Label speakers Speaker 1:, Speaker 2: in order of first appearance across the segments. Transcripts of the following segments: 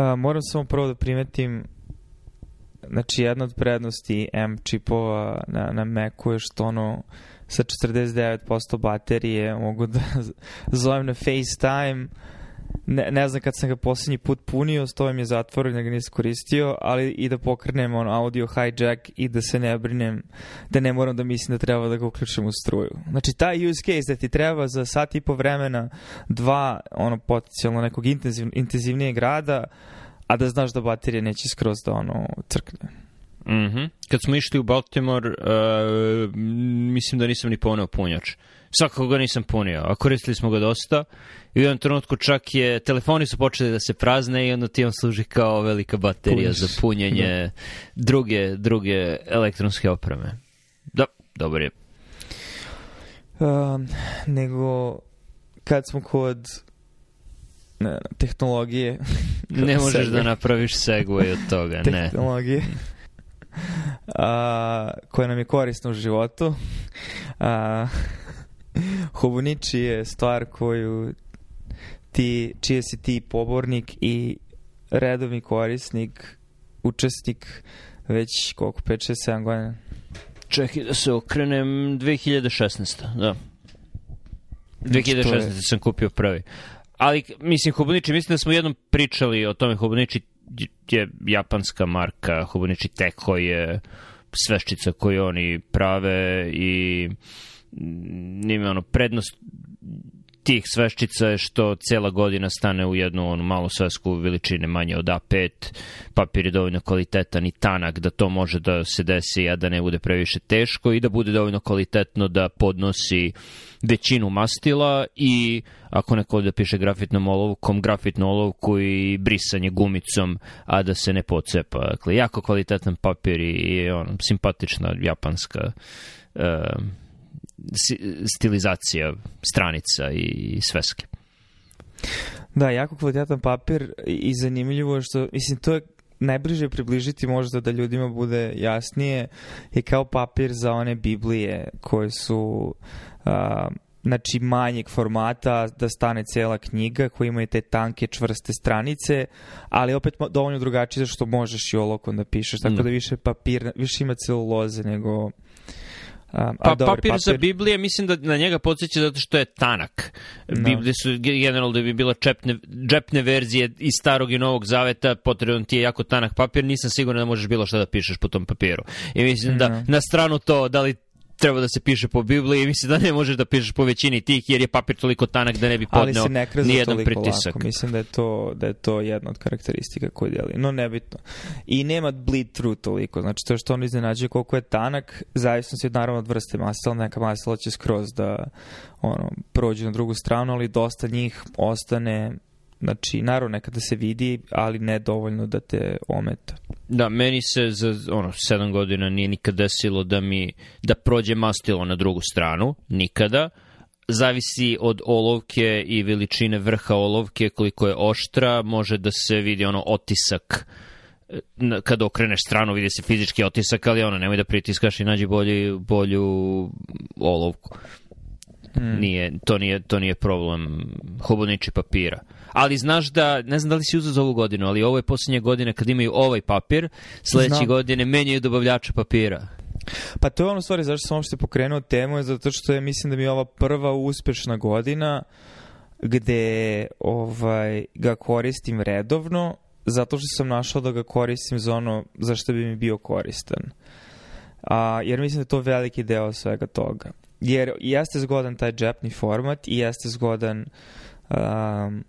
Speaker 1: A, moram samo prvo da primetim znači jedna od prednosti M čipova na, na Macu je što ono sa 49% baterije mogu da zovem na FaceTime ne, ne znam kad sam ga poslednji put punio, stoje mi je zatvoren, ja ga nisam koristio, ali i da pokrenem on audio hijack i da se ne brinem, da ne moram da mislim da treba da ga uključim u struju. Znači, taj use case da ti treba za sat i po vremena, dva, ono, potencijalno nekog intenziv, intenzivnijeg rada, a da znaš da baterija neće skroz da ono crkne.
Speaker 2: Mm -hmm. Kad smo išli u Baltimore, uh, mislim da nisam ni poneo punjač. Uh, svakako ga nisam punio, a koristili smo ga dosta i u jednom trenutku čak je, telefoni su počeli da se prazne i onda ti on služi kao velika baterija Punis. za punjenje da. druge, druge elektronske opreme. Da, dobro je. Uh,
Speaker 1: nego, kad smo kod ne, tehnologije... ne
Speaker 2: možeš da segway. da napraviš segway od toga,
Speaker 1: ne. Tehnologije. A, koja nam je korisna u životu. A, Hovoniči je stvar koju ti, čije si ti pobornik i redovni korisnik, učesnik već koliko, 5, 6, 7 godina.
Speaker 2: Čekaj da se okrenem 2016. Da. 2016. Znači, je... sam kupio prvi. Ali, mislim, Hoboniči, mislim da smo jednom pričali o tome. Hoboniči je japanska marka, Hoboniči Teko je sveščica koju oni prave i ima ono prednost tih sveščica je što cela godina stane u jednu onu malu svesku veličine manje od A5, papir je dovoljno kvalitetan i tanak da to može da se desi, a da ne bude previše teško i da bude dovoljno kvalitetno da podnosi većinu mastila i ako neko da piše grafitnom olovkom, grafitnu olovku i brisanje gumicom, a da se ne pocepa. Dakle, jako kvalitetan papir i, i ono, simpatična japanska uh, stilizacija stranica i sveske.
Speaker 1: Da, jako kvalitetan papir i zanimljivo je što, mislim, to je najbliže približiti možda da ljudima bude jasnije je kao papir za one Biblije koje su uh, znači manjeg formata da stane cela knjiga koja ima te tanke čvrste stranice, ali opet dovoljno drugačije što možeš i olokom da pišeš, tako da. da više papir, više ima celuloze nego
Speaker 2: A, pa, dobro, papir, papir za Biblije, mislim da na njega podsjeća zato što je tanak. No. Da. Biblije su generalno da bi bila čepne, džepne verzije iz starog i novog zaveta, potreban ti je jako tanak papir, nisam siguran da možeš bilo šta da pišeš po tom papiru. I mislim da, da. na stranu to, da li treba da se piše po Bibliji mislim da ne možeš da pišeš po većini tih jer je papir toliko tanak da ne bi podneo Ali se ne nijedan pritisak. Lako. Mislim da je,
Speaker 1: to, da je to jedna od karakteristika koju deli. No nebitno. I nema bleed through toliko. Znači to što on iznenađuje koliko je tanak, zavisno se naravno od vrste masla, neka masla će skroz da ono, prođe na drugu stranu, ali dosta njih ostane Znači, naravno, nekada da se vidi, ali ne dovoljno da te ometa.
Speaker 2: Da, meni se za ono, sedam godina nije nikad desilo da mi, da prođe mastilo na drugu stranu, nikada. Zavisi od olovke i veličine vrha olovke, koliko je oštra, može da se vidi ono otisak kada okreneš stranu vidi se fizički otisak, ali ono, nemoj da pritiskaš i nađi bolju, bolju olovku. Hmm. Nije, to, nije, to nije problem hobodniči papira ali znaš da, ne znam da li si uzao za ovu godinu, ali ovo je posljednja godina kad imaju ovaj papir, sledeće godine menjaju dobavljača papira.
Speaker 1: Pa to je ono stvari zašto sam uopšte pokrenuo temu, je zato što je, mislim da mi je ova prva uspešna godina gde ovaj, ga koristim redovno, zato što sam našao da ga koristim za ono za što bi mi bio koristan. A, jer mislim da je to veliki deo svega toga. Jer jeste zgodan taj džepni format i jeste zgodan um,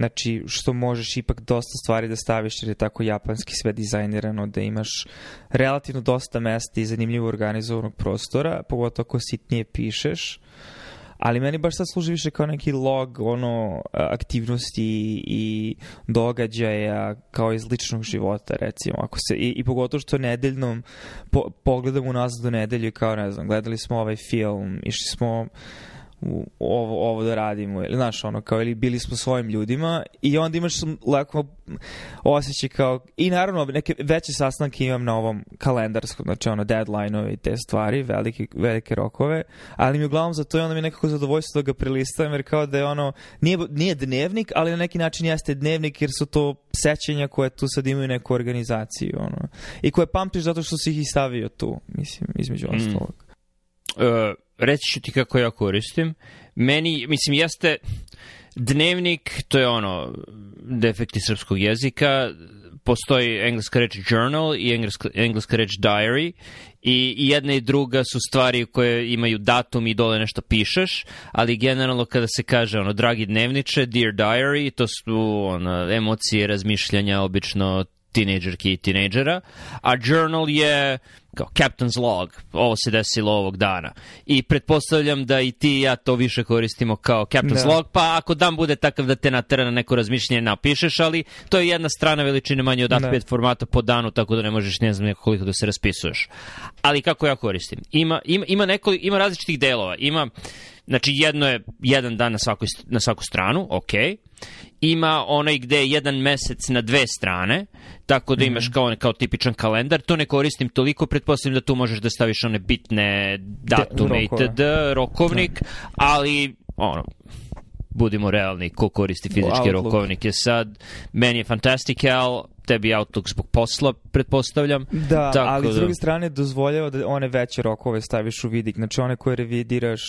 Speaker 1: znači što možeš ipak dosta stvari da staviš jer je tako japanski sve dizajnirano da imaš relativno dosta mesta i zanimljivo organizovanog prostora, pogotovo ako sitnije pišeš. Ali meni baš sad služi više kao neki log ono aktivnosti i događaja kao iz ličnog života recimo. Ako se, i, I pogotovo što nedeljnom po, pogledam unazad do nedelju kao ne znam, gledali smo ovaj film, išli smo ovo, ovo da radimo ili znaš ono kao ili bili smo svojim ljudima i onda imaš lako osjećaj kao i naravno neke veće sastanke imam na ovom kalendarskom znači ono deadline ovi i te stvari velike, velike rokove ali mi uglavnom za to i onda mi nekako zadovoljstvo da ga prelistam jer kao da je ono nije, nije dnevnik ali na neki način jeste dnevnik jer su to sećenja koje tu sad imaju neku organizaciju ono i koje pamtiš zato što si ih i stavio tu mislim između mm. ostalog uh
Speaker 2: reći ću ti kako ja koristim. Meni, mislim, jeste dnevnik, to je ono, defekti srpskog jezika, postoji engleska reč journal i engleska, engleska reč diary i, i jedna i druga su stvari koje imaju datum i dole nešto pišeš, ali generalno kada se kaže ono dragi dnevniče, dear diary, to su ono, emocije, razmišljanja, obično tinejdžerki i tinejdžera, a journal je kao captain's log, ovo se desilo ovog dana. I pretpostavljam da i ti i ja to više koristimo kao captain's da. log, pa ako dan bude takav da te natera na neko razmišljanje napišeš, ali to je jedna strana veličine manje od A5 da. formata po danu, tako da ne možeš ne znam koliko da se raspisuješ. Ali kako ja koristim? Ima, ima, ima, neko, ima različitih delova. Ima, znači jedno je jedan dan na svaku, na svaku stranu, okej, okay ima onaj gde je jedan mesec na dve strane, tako da imaš mhm. kao, kao tipičan kalendar. To ne koristim toliko, pretpostavljam da tu možeš da staviš one bitne da, datume itd, rokovnik, da. ali ono, budimo realni, ko koristi fizičke Outlook. rokovnike sad. Meni je Fantastical, tebi Outlook zbog posla, pretpostavljam.
Speaker 1: Da, Tako ali da... s druge strane dozvoljava da one veće rokove staviš u vidik, znači one koje revidiraš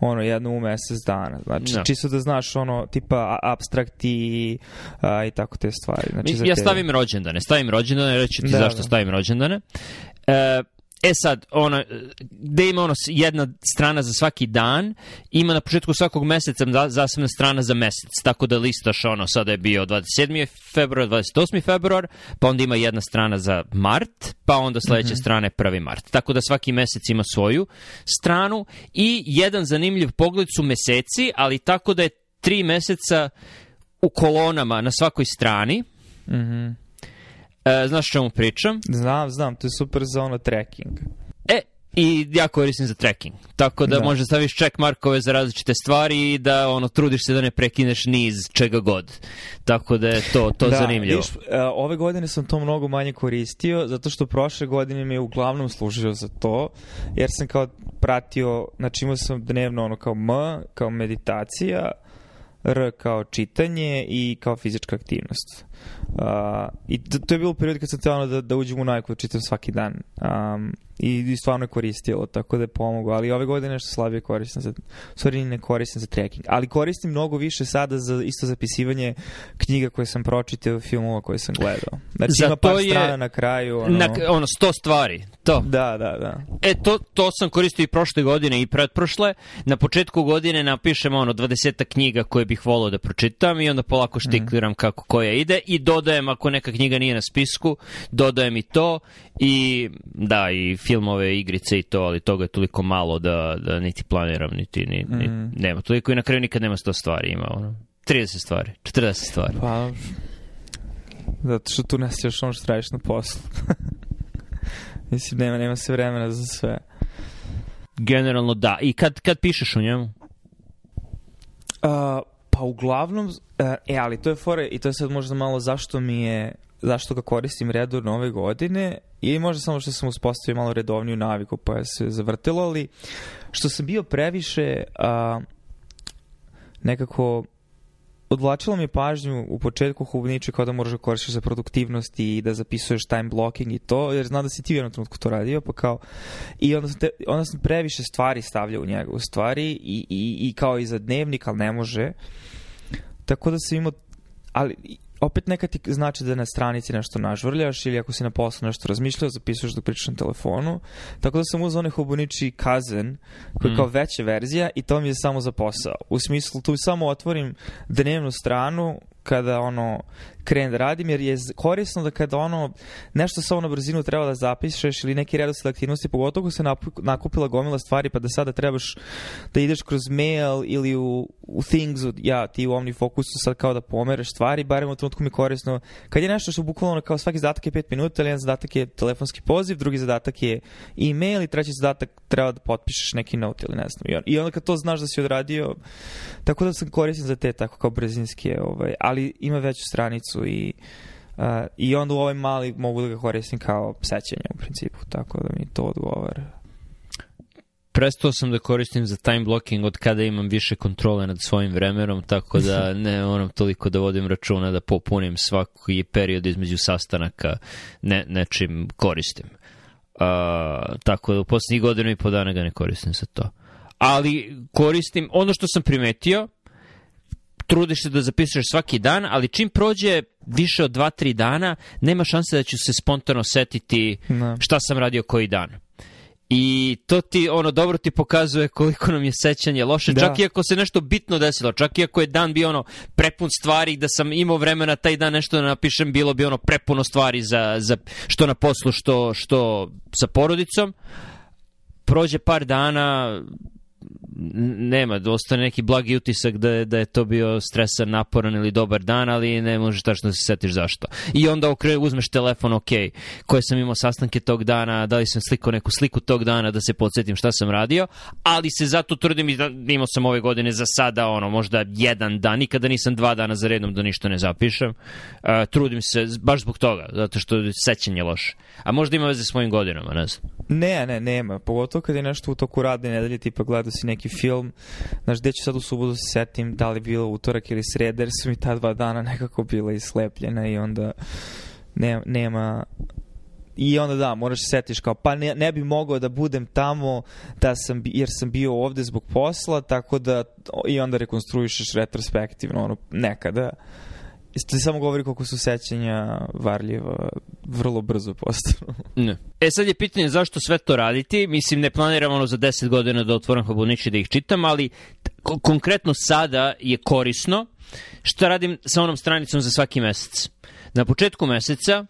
Speaker 1: ono jednu u mesec dana. Znači, da. čisto da znaš ono tipa abstrakt i, a, i tako te stvari.
Speaker 2: Znači, Mi, za ja stavim rođendane, stavim rođendane, reći ti da, zašto da. stavim rođendane. E, E sad, ono, gde da ima ono jedna strana za svaki dan, ima na početku svakog meseca zasebna strana za mesec, tako da listaš ono, sada je bio 27. februar, 28. februar, pa onda ima jedna strana za mart, pa onda sledeća mm -hmm. strana je 1. mart. Tako da svaki mesec ima svoju stranu i jedan zanimljiv pogled su meseci, ali tako da je tri meseca u kolonama na svakoj strani, mm -hmm E, znaš čemu pričam?
Speaker 1: Znam, znam, to je super za ono trekking.
Speaker 2: E, i ja koristim za trekking. Tako da, da. možda staviš check markove za različite stvari i da ono trudiš se da ne prekineš niz čega god. Tako da je to to da, zanimljivo. Viš, e,
Speaker 1: ove godine sam to mnogo manje koristio zato što prošle godine mi je uglavnom služio za to jer sam kao pratio, znači imao sam dnevno ono kao M, kao meditacija, R kao čitanje i kao fizička aktivnost. Uh, I to, to je bilo period kad sam teo da, da uđem u najku, da čitam svaki dan. Um, i, I stvarno je koristilo, tako da je pomogao. Ali ove godine nešto slabije koristim za, sorry, ne koristim za trekking. Ali koristim mnogo više sada za isto zapisivanje knjiga koje sam pročitao, filmova koje sam gledao. Znači za ima par je, strana na kraju. Ono, na,
Speaker 2: ono, sto stvari. To.
Speaker 1: Da, da, da.
Speaker 2: E, to, to sam koristio i prošle godine i pretprošle. Na početku godine napišem ono 20 knjiga koje bih volao da pročitam i onda polako mhm. štikliram mm. kako koja ide i dodajem ako neka knjiga nije na spisku, dodajem i to i da, i filmove, igrice i to, ali toga je toliko malo da, da niti planiram, niti, ni, mm. ni, mhm. nema toliko i na kraju nikad nema 100 stvari, ima ono, 30 stvari, 40 stvari.
Speaker 1: Pa, zato što tu nastajaš ono što radiš na poslu. Mislim, nema, nema se vremena za sve.
Speaker 2: Generalno da. I kad, kad pišeš u njemu?
Speaker 1: Uh, Pa uglavnom, e, e, ali to je fore, i to je sad možda malo zašto mi je, zašto ga koristim redovno ove godine, ili možda samo što sam uspostavio malo redovniju naviku, pa je se zavrtilo, ali što sam bio previše a, nekako odvlačilo mi je pažnju u početku Hubniče kao da moraš da koristiš za produktivnost i da zapisuješ time blocking i to, jer znam da si ti u jednom trenutku to radio, pa kao, i onda sam, te, onda sam previše stvari stavljao u njega u stvari i, i, i kao i za dnevnik, ali ne može. Tako da sam imao ali opet neka ti znači da na stranici nešto nažvrljaš ili ako si na poslu nešto razmišljao, zapisuješ dok pričaš na telefonu. Tako da sam uzao onaj Hobonichi Kazen, koji mm. kao veća verzija i to mi je samo za posao. U smislu, tu samo otvorim dnevnu stranu, kada ono krenem da radim, jer je korisno da kada ono nešto samo na brzinu treba da zapišeš ili neki redosled aktivnosti, pogotovo ako se nakupila gomila stvari pa da sada trebaš da ideš kroz mail ili u, u Thingsu, ja ti u Omnifocusu sad kao da pomereš stvari, barem u trenutku mi je korisno. Kad je nešto što bukvalno kao svaki zadatak je 5 minuta, jedan zadatak je telefonski poziv, drugi zadatak je email i treći zadatak treba da potpišeš neki note ili ne znam. I onda kad to znaš da si odradio, tako da sam koristan za te tako kao brzinske, ovaj, ali ali ima veću stranicu i Uh, I onda u ovaj mali mogu da ga koristim kao sećanje u principu, tako da mi to odgovara.
Speaker 2: Prestao sam da koristim za time blocking od kada imam više kontrole nad svojim vremenom, tako da ne moram toliko da vodim računa da popunim svaki period između sastanaka ne, nečim koristim. Uh, tako da u poslednjih godinu i po dana ga ne koristim za to. Ali koristim, ono što sam primetio, trudiš se da zapisuješ svaki dan, ali čim prođe više od 2-3 dana, nema šanse da ću se spontano setiti no. Da. šta sam radio koji dan. I to ti, ono, dobro ti pokazuje koliko nam je sećanje loše, da. čak i ako se nešto bitno desilo, čak i ako je dan bio, ono, prepun stvari, da sam imao vremena taj dan nešto da napišem, bilo bi, ono, prepuno stvari za, za što na poslu, što, što sa porodicom, prođe par dana, nema, dosta neki blagi utisak da je, da je to bio stresan, naporan ili dobar dan, ali ne možeš tačno da se setiš zašto. I onda okre, uzmeš telefon, ok, koje sam imao sastanke tog dana, da li sam slikao neku sliku tog dana da se podsjetim šta sam radio, ali se zato trudim i da, imao sam ove godine za sada ono, možda jedan dan, nikada nisam dva dana za redom da ništa ne zapišem. Uh, trudim se baš zbog toga, zato što sećanje loše. A možda ima veze s mojim godinama, ne znam.
Speaker 1: Ne, ne, nema. Pogotovo kad je nešto u toku radne nedelje, tipa gledao si neki film, znaš, gde ću sad u subotu se setim, da li bilo utorak ili sreda, jer su mi ta dva dana nekako bila islepljena i onda ne, nema i onda da, moraš se setiš kao pa ne, ne bi mogao da budem tamo da sam, jer sam bio ovde zbog posla tako da i onda rekonstruišeš retrospektivno ono, nekada Isto ti samo govori koliko su sećanja varljiva vrlo brzo postanu.
Speaker 2: Ne. E sad je pitanje zašto sve to raditi. Mislim, ne planiram ono za 10 godina da otvoram hobuniće da ih čitam, ali konkretno sada je korisno što radim sa onom stranicom za svaki mesec. Na početku meseca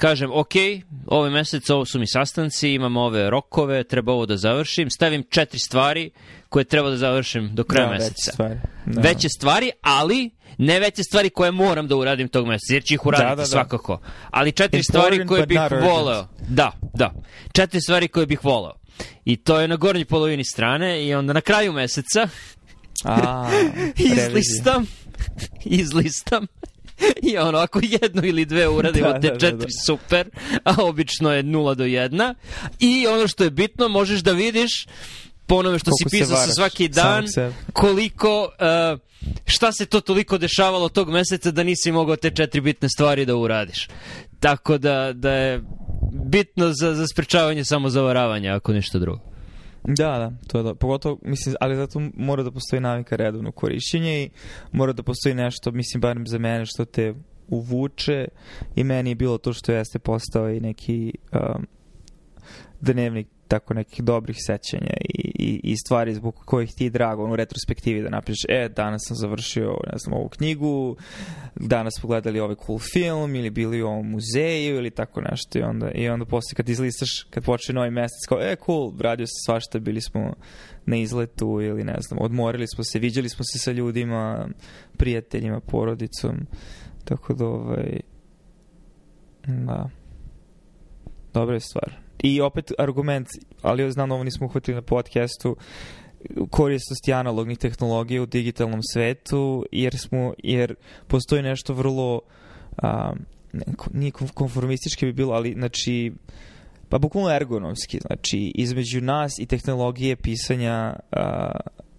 Speaker 2: kažem, ok, ove ovaj mesec ovo su mi sastanci, imam ove rokove, treba ovo da završim, stavim četiri stvari koje treba da završim do kraja da, meseca. Veće
Speaker 1: stvari. Da.
Speaker 2: veće stvari, ali ne veće stvari koje moram da uradim tog meseca, jer ću ih uraditi da, da, da. svakako. Ali četiri stvari koje bih voleo. Da, da. Četiri stvari koje bih voleo. I to je na gornjoj polovini strane i onda na kraju meseca A, izlistam izlistam ono, ako jednu ili dve uradimo da, te da, četiri, da, da. super, a obično je 0 do 1. I ono što je bitno, možeš da vidiš po onome što Koliko si pisao sa svaki dan, koliko, uh, šta se to toliko dešavalo tog meseca da nisi mogao te četiri bitne stvari da uradiš. Tako da, da je bitno za, za sprečavanje samozavaravanja, ako ništa drugo.
Speaker 1: Da, da, to je da. Pogotovo, mislim, ali zato mora da postoji navika redovno korišćenje i mora da postoji nešto, mislim, barem za mene, što te uvuče i meni je bilo to što jeste postao i neki um, dnevnik tako nekih dobrih sećanja i, i, i stvari zbog kojih ti drago u retrospektivi da napišeš e, danas sam završio ne znam, ovu knjigu, danas pogledali ovaj cool film ili bili u ovom muzeju ili tako nešto i onda, i onda posle kad izlistaš, kad počne novi mesec kao e, cool, radio se svašta, bili smo na izletu ili ne znam, odmorili smo se, viđali smo se sa ljudima, prijateljima, porodicom, tako da ovaj, da, dobra je stvar i opet argument, ali znam ovo nismo uhvatili na podcastu, korisnosti analognih tehnologija u digitalnom svetu, jer smo, jer postoji nešto vrlo, a, ne, nije konformistički bi bilo, ali znači, pa bukvalno ergonomski, znači između nas i tehnologije pisanja uh,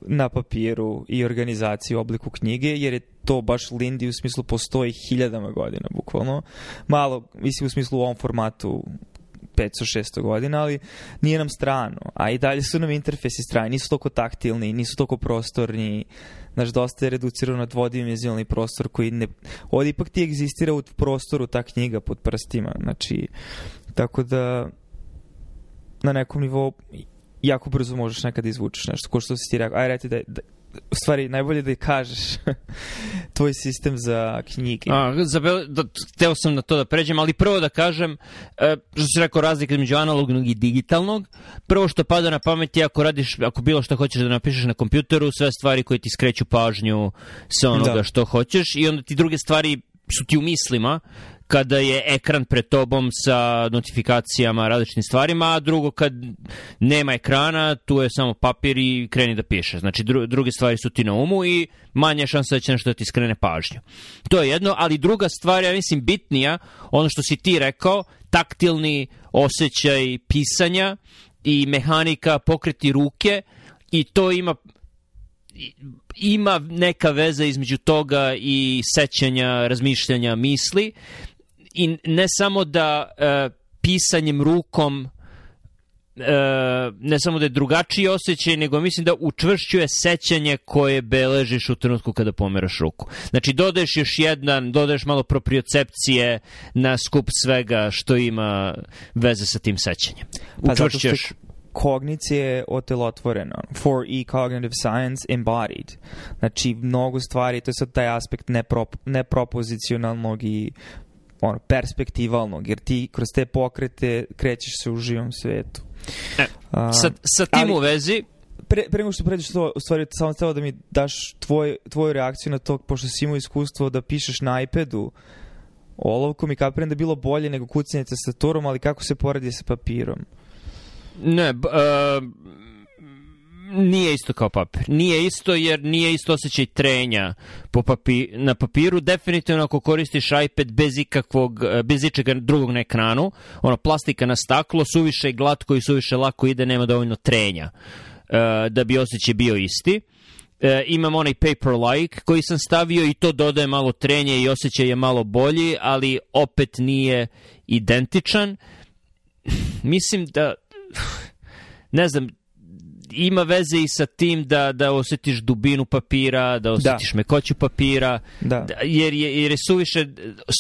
Speaker 1: na papiru i organizaciji u obliku knjige, jer je to baš Lindy u smislu postoji hiljadama godina, bukvalno. Malo, mislim u smislu u ovom formatu 500-600 godina, ali nije nam strano. A i dalje su nam interfejsi strani, nisu toliko taktilni, nisu toliko prostorni, znaš, dosta je reducirano na dvodimenzionalni prostor koji ne... Ovdje ipak ti egzistira u prostoru ta knjiga pod prstima, znači, tako da na nekom nivou jako brzo možeš nekada da izvučeš nešto, ko što si ti rekao, aj reti da, da u stvari najbolje da kažeš tvoj sistem za knjige.
Speaker 2: A, za, da, teo sam na to da pređem, ali prvo da kažem, e, što si rekao razlika između analognog i digitalnog, prvo što pada na pamet je ako radiš, ako bilo što hoćeš da napišeš na kompjuteru, sve stvari koje ti skreću pažnju sa onoga da. što hoćeš i onda ti druge stvari su ti u mislima, kada je ekran pred tobom sa notifikacijama, različitim stvarima, a drugo kad nema ekrana, tu je samo papir i kreni da piše. Znači, dru, druge stvari su ti na umu i manja šansa da će nešto da ti skrene pažnju. To je jedno, ali druga stvar, ja mislim, bitnija, ono što si ti rekao, taktilni osjećaj pisanja i mehanika pokreti ruke i to ima ima neka veza između toga i sećanja, razmišljanja, misli i ne samo da e, pisanjem rukom e, ne samo da je drugačiji osjećaj, nego mislim da učvršćuje sećanje koje beležiš u trenutku kada pomeraš ruku. Znači, dodaješ još jedan, dodaješ malo propriocepcije na skup svega što ima veze sa tim sećanjem.
Speaker 1: Pa Učvršćuješ...
Speaker 2: Zato
Speaker 1: kognicije otelotvoreno. for e Cognitive Science Embodied. Znači, mnogo stvari, to je sad taj aspekt nepro, nepropozicionalnog i ono, perspektivalnog, jer ti kroz te pokrete krećeš se u živom svetu.
Speaker 2: E, sa, sa tim ali, u vezi...
Speaker 1: Pre, pre nego što pređeš to, u stvari, samo treba da mi daš tvoj, tvoju reakciju na to, pošto si imao iskustvo da pišeš na iPadu olovkom i kapiram da je bilo bolje nego kucanje tastaturom, ali kako se poredi sa papirom?
Speaker 2: Ne, b, uh nije isto kao papir. Nije isto jer nije isto osjećaj trenja po papi, na papiru. Definitivno ako koristiš iPad bez ikakvog, e, bez ičega drugog na ekranu, ono plastika na staklo, suviše glatko i suviše lako ide, nema dovoljno trenja e, da bi osjećaj bio isti. E, imam onaj paper like koji sam stavio i to dodaje malo trenje i osjećaj je malo bolji, ali opet nije identičan. Mislim da ne znam, ima veze i sa tim da, da osetiš dubinu papira, da, da. osetiš da. mekoću papira, da. da. jer, je, jer je suviše,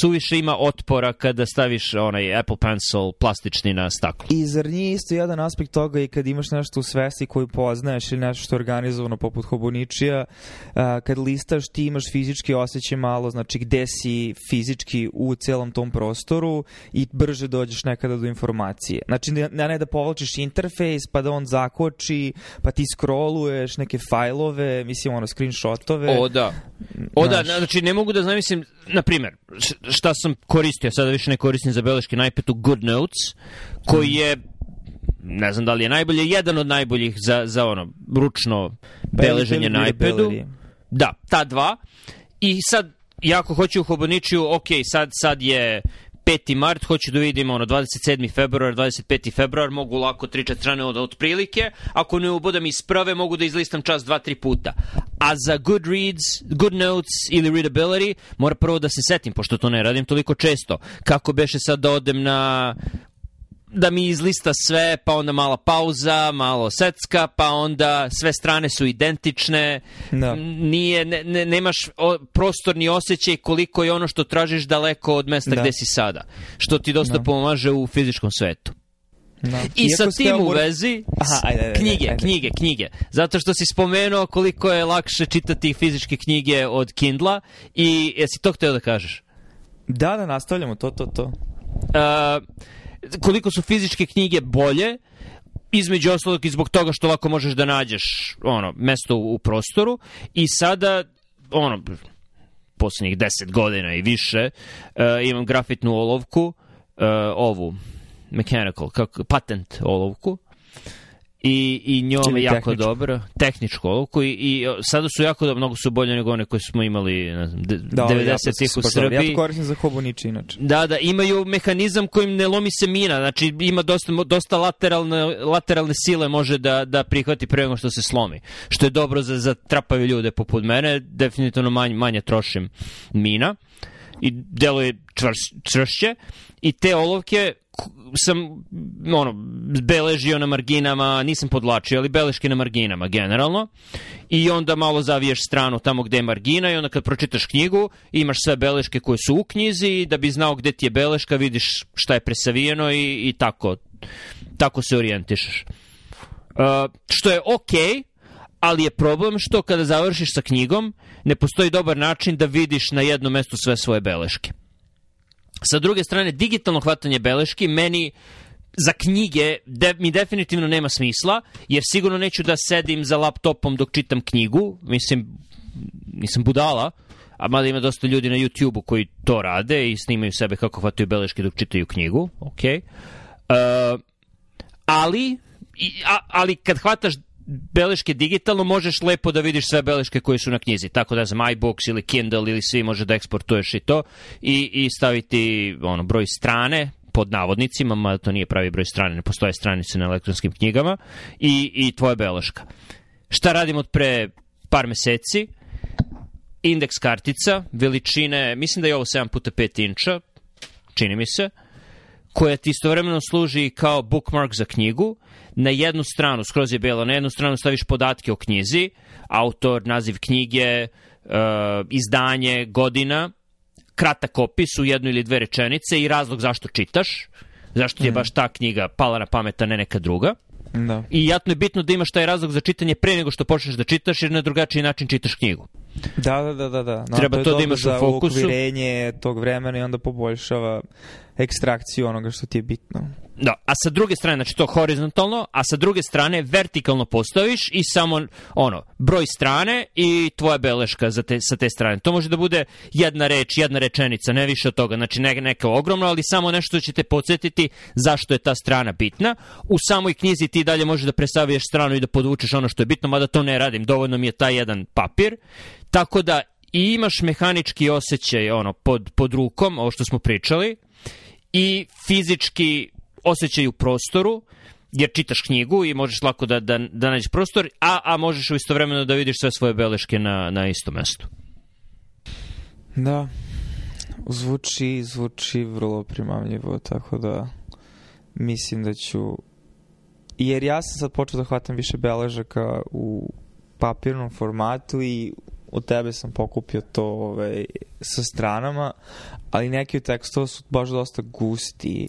Speaker 2: suviše ima otpora kada staviš onaj Apple Pencil plastični na staklo.
Speaker 1: I zar nije isto jedan aspekt toga i kad imaš nešto u svesti koju poznaješ ili nešto što je organizovano poput Hoboničija, kad listaš ti imaš fizički osjećaj malo, znači gde si fizički u celom tom prostoru i brže dođeš nekada do informacije. Znači, ne, ne da povlačiš interfejs pa da on zakoči pa ti scrolluješ neke fajlove, mislim ono screenshotove.
Speaker 2: O da. O da, znaš... da, znači ne mogu da zamislim, na primer, šta sam koristio, sada više ne koristim za beleške na iPadu GoodNotes, koji mm. je ne znam da li je najbolje, jedan od najboljih za, za ono, ručno beleženje na iPadu. Da, ta dva. I sad, ja ako hoću u Hoboničiju, ok, sad, sad je 5. mart, hoću da vidim ono, 27. februar, 25. februar, mogu lako 3-4 strane od, otprilike, ako ne ubodam isprave, mogu da izlistam čas 2-3 puta. A za good reads, Goodreads, Goodnotes ili Readability, mora prvo da se setim, pošto to ne radim toliko često. Kako beše sad da odem na da mi izlista sve, pa onda mala pauza, malo secka, pa onda sve strane su identične. Da. Nije, ne, ne, nemaš prostorni osjećaj koliko je ono što tražiš daleko od mesta da. gde si sada. Što ti dosta da. pomaže u fizičkom svetu. Da. I Iako sa tim u vezi
Speaker 1: Aha, ajde, ajde,
Speaker 2: knjige,
Speaker 1: ajde.
Speaker 2: knjige, knjige. Zato što si spomenuo koliko je lakše čitati fizičke knjige od Kindla i jesi to hteo da kažeš?
Speaker 1: Da, da, nastavljamo, to, to, to. Uh,
Speaker 2: koliko su fizičke knjige bolje, između ostalog i zbog toga što lako možeš da nađeš ono, mesto u, u prostoru i sada ono, poslednjih 10 godina i više, uh, imam grafitnu olovku, uh, ovu, mechanical, kak, patent olovku, i, i njome Ili jako tehničku. dobro, tehničku olovku i, i sada su jako dobro, mnogo su bolje nego one koje smo imali ne znam, da, 90-ih ja u Srbiji.
Speaker 1: Ja to koristim za hoboniče inače.
Speaker 2: Da, da, imaju mehanizam kojim ne lomi se mina, znači ima dosta, dosta lateralne, lateralne sile može da, da prihvati pre nego što se slomi, što je dobro za, za trapaju ljude poput mene, definitivno manje, manje trošim mina i deluje čvrš, čvršće i te olovke sam ono beležio na marginama, nisam podlačio, ali beleške na marginama generalno. I onda malo zaviješ stranu tamo gde je margina i onda kad pročitaš knjigu, imaš sve beleške koje su u knjizi i da bi znao gde ti je beleška, vidiš šta je presavijeno i, i tako tako se orijentišeš. Uh, što je okej, okay, ali je problem što kada završiš sa knjigom, ne postoji dobar način da vidiš na jednom mestu sve svoje beleške. Sa druge strane, digitalno hvatanje beleški meni za knjige de, mi definitivno nema smisla, jer sigurno neću da sedim za laptopom dok čitam knjigu, mislim, nisam budala, a mada ima dosta ljudi na YouTube-u koji to rade i snimaju sebe kako hvataju beleške dok čitaju knjigu, ok. Uh, e, ali, i, a, ali kad hvataš beleške digitalno možeš lepo da vidiš sve beleške koje su na knjizi. Tako da za iBooks ili Kindle ili svi može da eksportuješ i to i, i staviti ono broj strane pod navodnicima, mada to nije pravi broj strane, ne postoje stranice na elektronskim knjigama i, i tvoja beleška. Šta radim od pre par meseci? Indeks kartica, veličine, mislim da je ovo 7 x 5 inča, čini mi se, uh, koja ti istovremeno služi kao bookmark za knjigu. Na jednu stranu, skroz je belo, na jednu stranu staviš podatke o knjizi, autor, naziv knjige, e, izdanje, godina, kratak opis u jednu ili dve rečenice i razlog zašto čitaš, zašto ti je mhm. baš ta knjiga pala na pamet, a ne neka druga. Da. I jatno je bitno da imaš taj razlog za čitanje pre nego što počneš da čitaš, jer na drugačiji način čitaš knjigu.
Speaker 1: Da, da, da, da. da. No, Treba to, to da imaš u fokusu. Ukvirenje tog vremena i onda poboljšava ekstrakciju onoga što ti je bitno.
Speaker 2: Da, a sa druge strane, znači to horizontalno, a sa druge strane vertikalno postaviš i samo ono, broj strane i tvoja beleška za te, sa te strane. To može da bude jedna reč, jedna rečenica, ne više od toga. Znači ne, neka ogromna, ali samo nešto će te podsjetiti zašto je ta strana bitna. U samoj knjizi ti dalje možeš da presaviješ stranu i da podvučeš ono što je bitno, mada to ne radim. Dovoljno mi je taj jedan papir Tako da i imaš mehanički osjećaj ono, pod, pod rukom, ovo što smo pričali, i fizički osjećaj u prostoru, jer čitaš knjigu i možeš lako da, da, da nađeš prostor, a, a možeš u isto istovremeno da vidiš sve svoje beleške na, na istom mestu.
Speaker 1: Da, zvuči, zvuči vrlo primamljivo, tako da mislim da ću... Jer ja sam sad počeo da hvatam više beležaka u papirnom formatu i od tebe sam pokupio to ovaj, sa stranama, ali neki od tekstova su baš dosta gusti.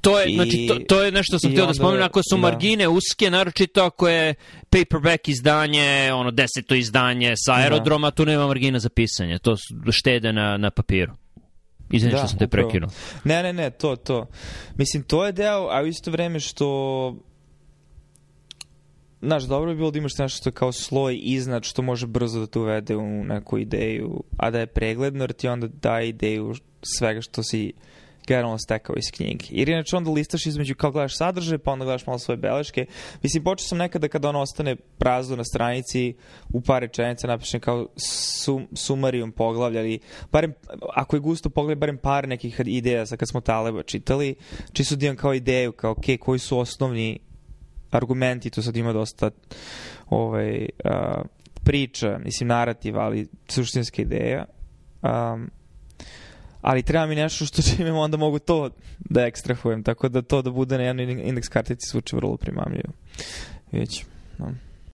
Speaker 2: To
Speaker 1: je,
Speaker 2: znači, I, znači, to, to je nešto sam htio da spomenem, ako su da. margine uske, naročito ako je paperback izdanje, ono deseto izdanje sa da. aerodroma, da. tu nema margina za pisanje, to štede na, na papiru. Izvinite da, što sam te prekinuo.
Speaker 1: Ne, ne, ne, to, to. Mislim, to je deo, a u isto vreme što znaš, dobro bi bilo da imaš nešto što je kao sloj iznad, što može brzo da te uvede u neku ideju, a da je pregledno, jer ti onda daje ideju svega što si generalno stekao iz knjige. Jer inače onda listaš između kao gledaš sadržaj, pa onda gledaš malo svoje beleške. Mislim, počeo sam nekada kada ono ostane prazno na stranici, u par rečenica napišem kao sum, sumarijum poglavlja, ali barem, ako je gusto poglavlja, barem par nekih ideja sa kad smo Taleba čitali, či su dijem da kao ideju, kao ok, koji su osnovni argumenti, tu sad ima dosta ovaj, a, priča, mislim narativa, ali suštinska ideja. Um, ali treba mi nešto što čime onda mogu to da ekstrahujem, tako da to da bude na jednoj indeks kartici zvuči vrlo primamljivo. Vidjet ću. No.